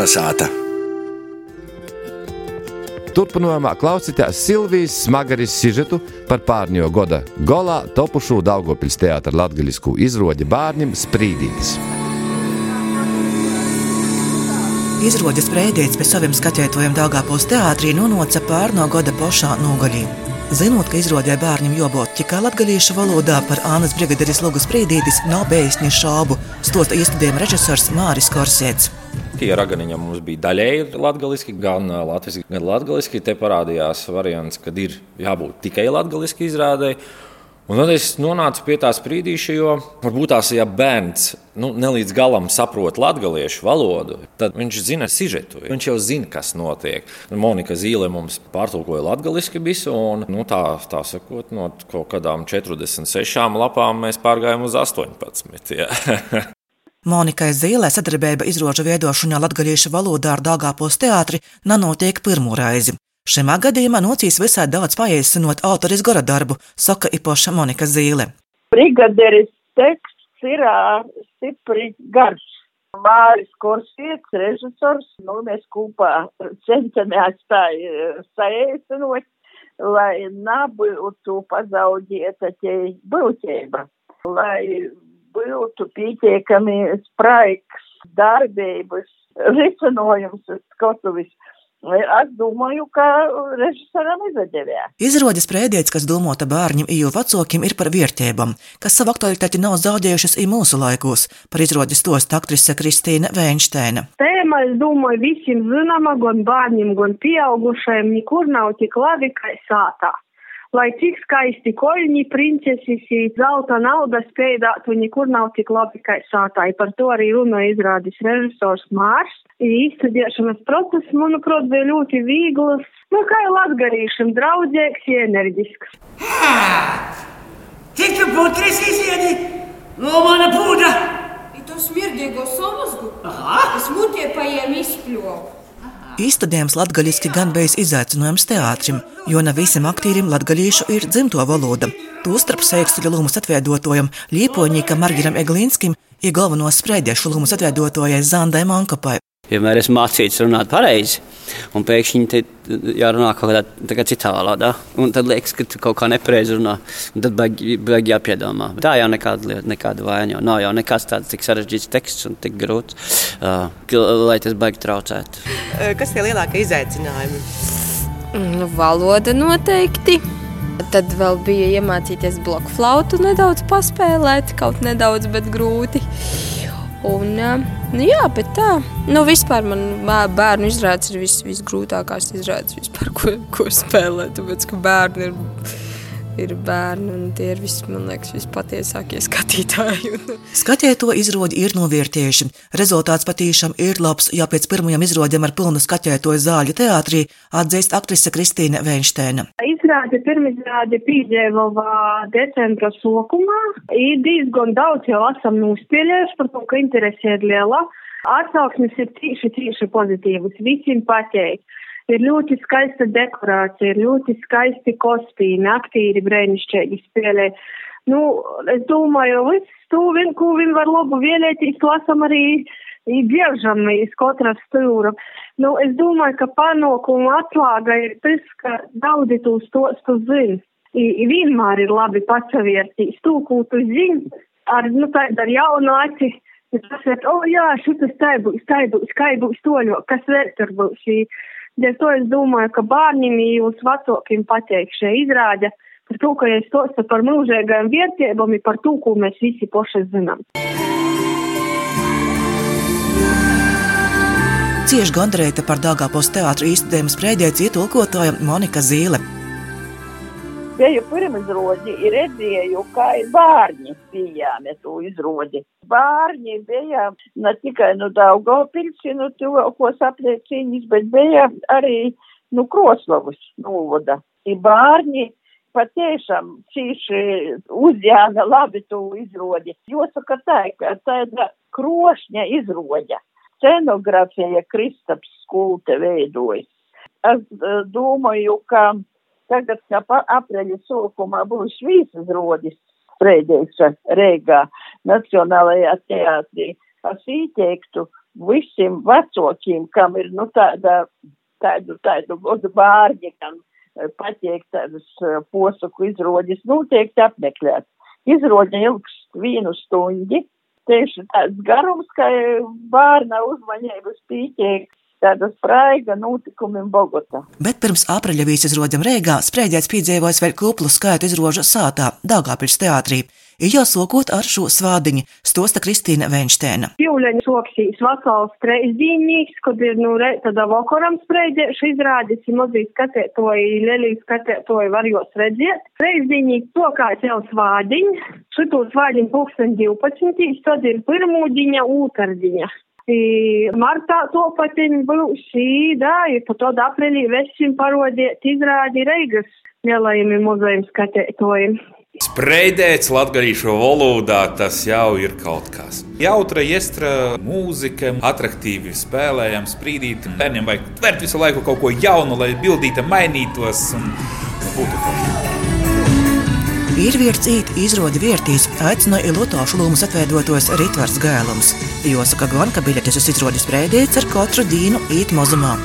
Kalnasāta! Turpinājumā klausīties Silvijas smagaris sižetu par pārņo goda golā topušu Daugopils teātra latgaļisku izrodi bārņiem Sprīdītis. Izrādes sprēdīts pēc saviem skatētojiem Dāngāpils teātrī nonoca pārno gada pošā nogaļī. Zinot, ka izrādē bērnam jābūt tikai latviešu valodā par Ānas brigaderis Lūgas Sprīdītis, nav bijis ne šaubu, stosta iestudējuma režisors Māris Korsēts. Tie raganiņi mums bija daļēji latviešu, gan latviešu, gan latviešu. Te parādījās variants, kad ir jābūt tikai latviešu izrādēji. Un tad es nonācu pie tā sprīdīša, jo varbūt tās, ja bērns nu, nelīdz galam saprot latviešu valodu, tad viņš zina sižetu. Viņš jau zina, kas notiek. Monika Zīle mums pārtulkoja latviešu visu, un nu, tā, tā sakot, no kaut kādām 46 lapām mēs pārgājām uz 18. Monikai Zīlē sadarbība izrožu veidošanā latviešu valodā ar Dāngāpos teātri nenotiek pirmo reizi. Šajā gadījumā nocīs visai daudz paiesinot autoris gora darbu, saka Ipoša Monika Zīle. Brigaderis teksts ir stipri garš. Māris Korsīts, režisors, nu mēs kopā cenšamies tā saēsinot, lai nebūtu pazaudēta ķei būtība, lai būtu pietiekami spraiks darbības risinājums skatuvis Es domāju, ka režisoram izdevās. Izrādes sprēdietis, kas domāta bērniem, jo vecākiem ir par vērtībām, kas savu aktualitāti nav zaudējušas arī mūsu laikos. Par izrādes tost aktrise Kristīna Veinsteina. Tēma, es domāju, visiem zināma, gan bērniem, gan pieaugušajiem, nekur nav tik labi kā sātā lai cik skaisti koļņi, princeses, zelta nauda spēdātu, nekur nav tik labi kā sātāji. Par to arī runa izrādis režisors Mārs. Izstudēšanas process, manuprāt, bija ļoti viegls, nu kā latgarīšam, draudzīgs, enerģisks. Cik tu putris iziedi? No mana pūda! To smirdīgo somazgu? Aha! Es mutē paiem izpļovu. Īstudējums latgaļiski gan bijis izaicinājums teātrim, jo ne visiem aktieriem latgaļīšu ir dzimto valoda. Tostarp sēkstuļu lūmas atveidotojam Liepoņīkam Margiram Eglīnskim ir galvenos sprēdiešu lūmas atveidotojai Zandai Mankapai. Vienmēr esmu mācīts runāt pareizi, un pēkšņi te jārunā kaut kādā tā kā citā valodā. Un tad liekas, ka tu kaut kā nepareizi runā, un tad baigi jāpiedomā. Tā jau nekāda lieta, nekāda vaina nav jau nekas tāds tik sarežģīts teksts un tik grūts, uh, lai tas baigi traucētu. Kas ir lielākie izaicinājumi? Nu, valoda noteikti. Tad vēl bija iemācīties bloku flautu nedaudz paspēlēt, kaut nedaudz, bet grūti. Un, nu jā, bet tā, nu vispār man bērnu izrādes ir vis, visgrūtākās izrādes vispār, ko, ko spēlēt, tāpēc, ka bērni ir, ir bērni un tie ir visi, man liekas, vispatiesākie skatītāji. Skatēto izrodi ir novērtējuši. Rezultāts patīšām ir labs, ja pēc pirmajām izrodēm ar pilnu skatētoju zāļu teātrī atzīst aktrise Kristīna Veinsteina. Izrāde, pirmizrāde pīdēvava decembra sokumā. Ir diezgan daudz jau esam nospēlējuši par to, ka interese ir liela. Atsauksmes ir tīši, tīši pozitīvas. Visiem pateik. Ir ļoti skaista dekorācija, ir ļoti skaisti kostīmi, aktīri brēnišķīgi spēlē. Nu, es domāju, viss to, vien, ko viņi var labu vēlēties, lasam arī biežam iz katra stūra. Nu, es domāju, ka panākuma atslēga ir tas, ka daudzi to stostu zina. Vienmēr ir labi patsavērtīs to, ko tu zini, ar, nu, tādu ar jaunu aci. Tas ir, o oh, jā, šitas tai būs, tai būs, kai būs toļo, kas vēl tur būs. Dēļ to es domāju, ka bērniem jūs vecākiem pateik šie izrāda par to, ka es stostu par mūžīgajām vērtībām, par to, ko mēs visi poši zinām. Cieši gandrēta par Dāngāpos teātra īstenības sprēdējas ietulkotāja Monika Zīle. Biju pirmizrodi, redzēju, kā ir bērni pieejami to izrodi. Bērni bija ne tikai no Daugavpilsi, no tuvākos apliecīņas, bet bija arī no Kroslavas novada. I bērni patiešām cīši uzjāna labi to izrodi. Jāsaka tā, ka tāda krošņa izroda scenografija Kristaps skulte veidojas. Es uh, domāju, ka tagad, kā apreļa sākumā būs visas rodis sprēdējuša Reigā Nacionālajā teātrī. es ieteiktu visiem vecākiem, kam ir nu, tāda, tādu, tādu godu bārņi, kam patiek tādas posaku izroģis, noteikti apmeklēt. Izroģa ilgs vienu stundi, tieši tāds garums, ka bērna uzmanības pīķēk tāda spraiga notikumi Bogotā. Bet pirms apreļa vīzizrodam Rīgā sprēģēts piedzīvojis vēl kuplu skaitu izrožu sātā Dāngāpils teātrī. Ir jāsokot ar šo svādiņu, stosta Kristīna Venštēna. Jūleņa soksīs vakals treisdīnīgs, kad ir nu tādā vakaram sprēģēšu izrādis, ir mazī skatētoji, lelī skatētoji var jūs redzēt. Treisdīnīgs to kā jau svādiņu, šito svādiņu pulksten 12, tad ir pirmūdiņa, ūtardiņa. Martā to patiņ būs šī, da, ir pa to aprīlī vesim parodiet izrādi Reigas lielajiem muzejiem skatētojiem. Spreidēts latviešu valodā tas jau ir kaut kas. Jautra, iestra mūzika, attraktīvi spēlējama, sprīdīt. Bērniem vajag tvert visu laiku kaut ko jaunu, lai bildīte mainītos un būtu forši. Vīrvietis īt izrodi vērtīs aicināja Lotāšu lūmas atveidotos Ritvars Gēlums. Jāsaka gan, ka biļetes uz izrodas sprēdīts ar katru dīnu īt mazumā.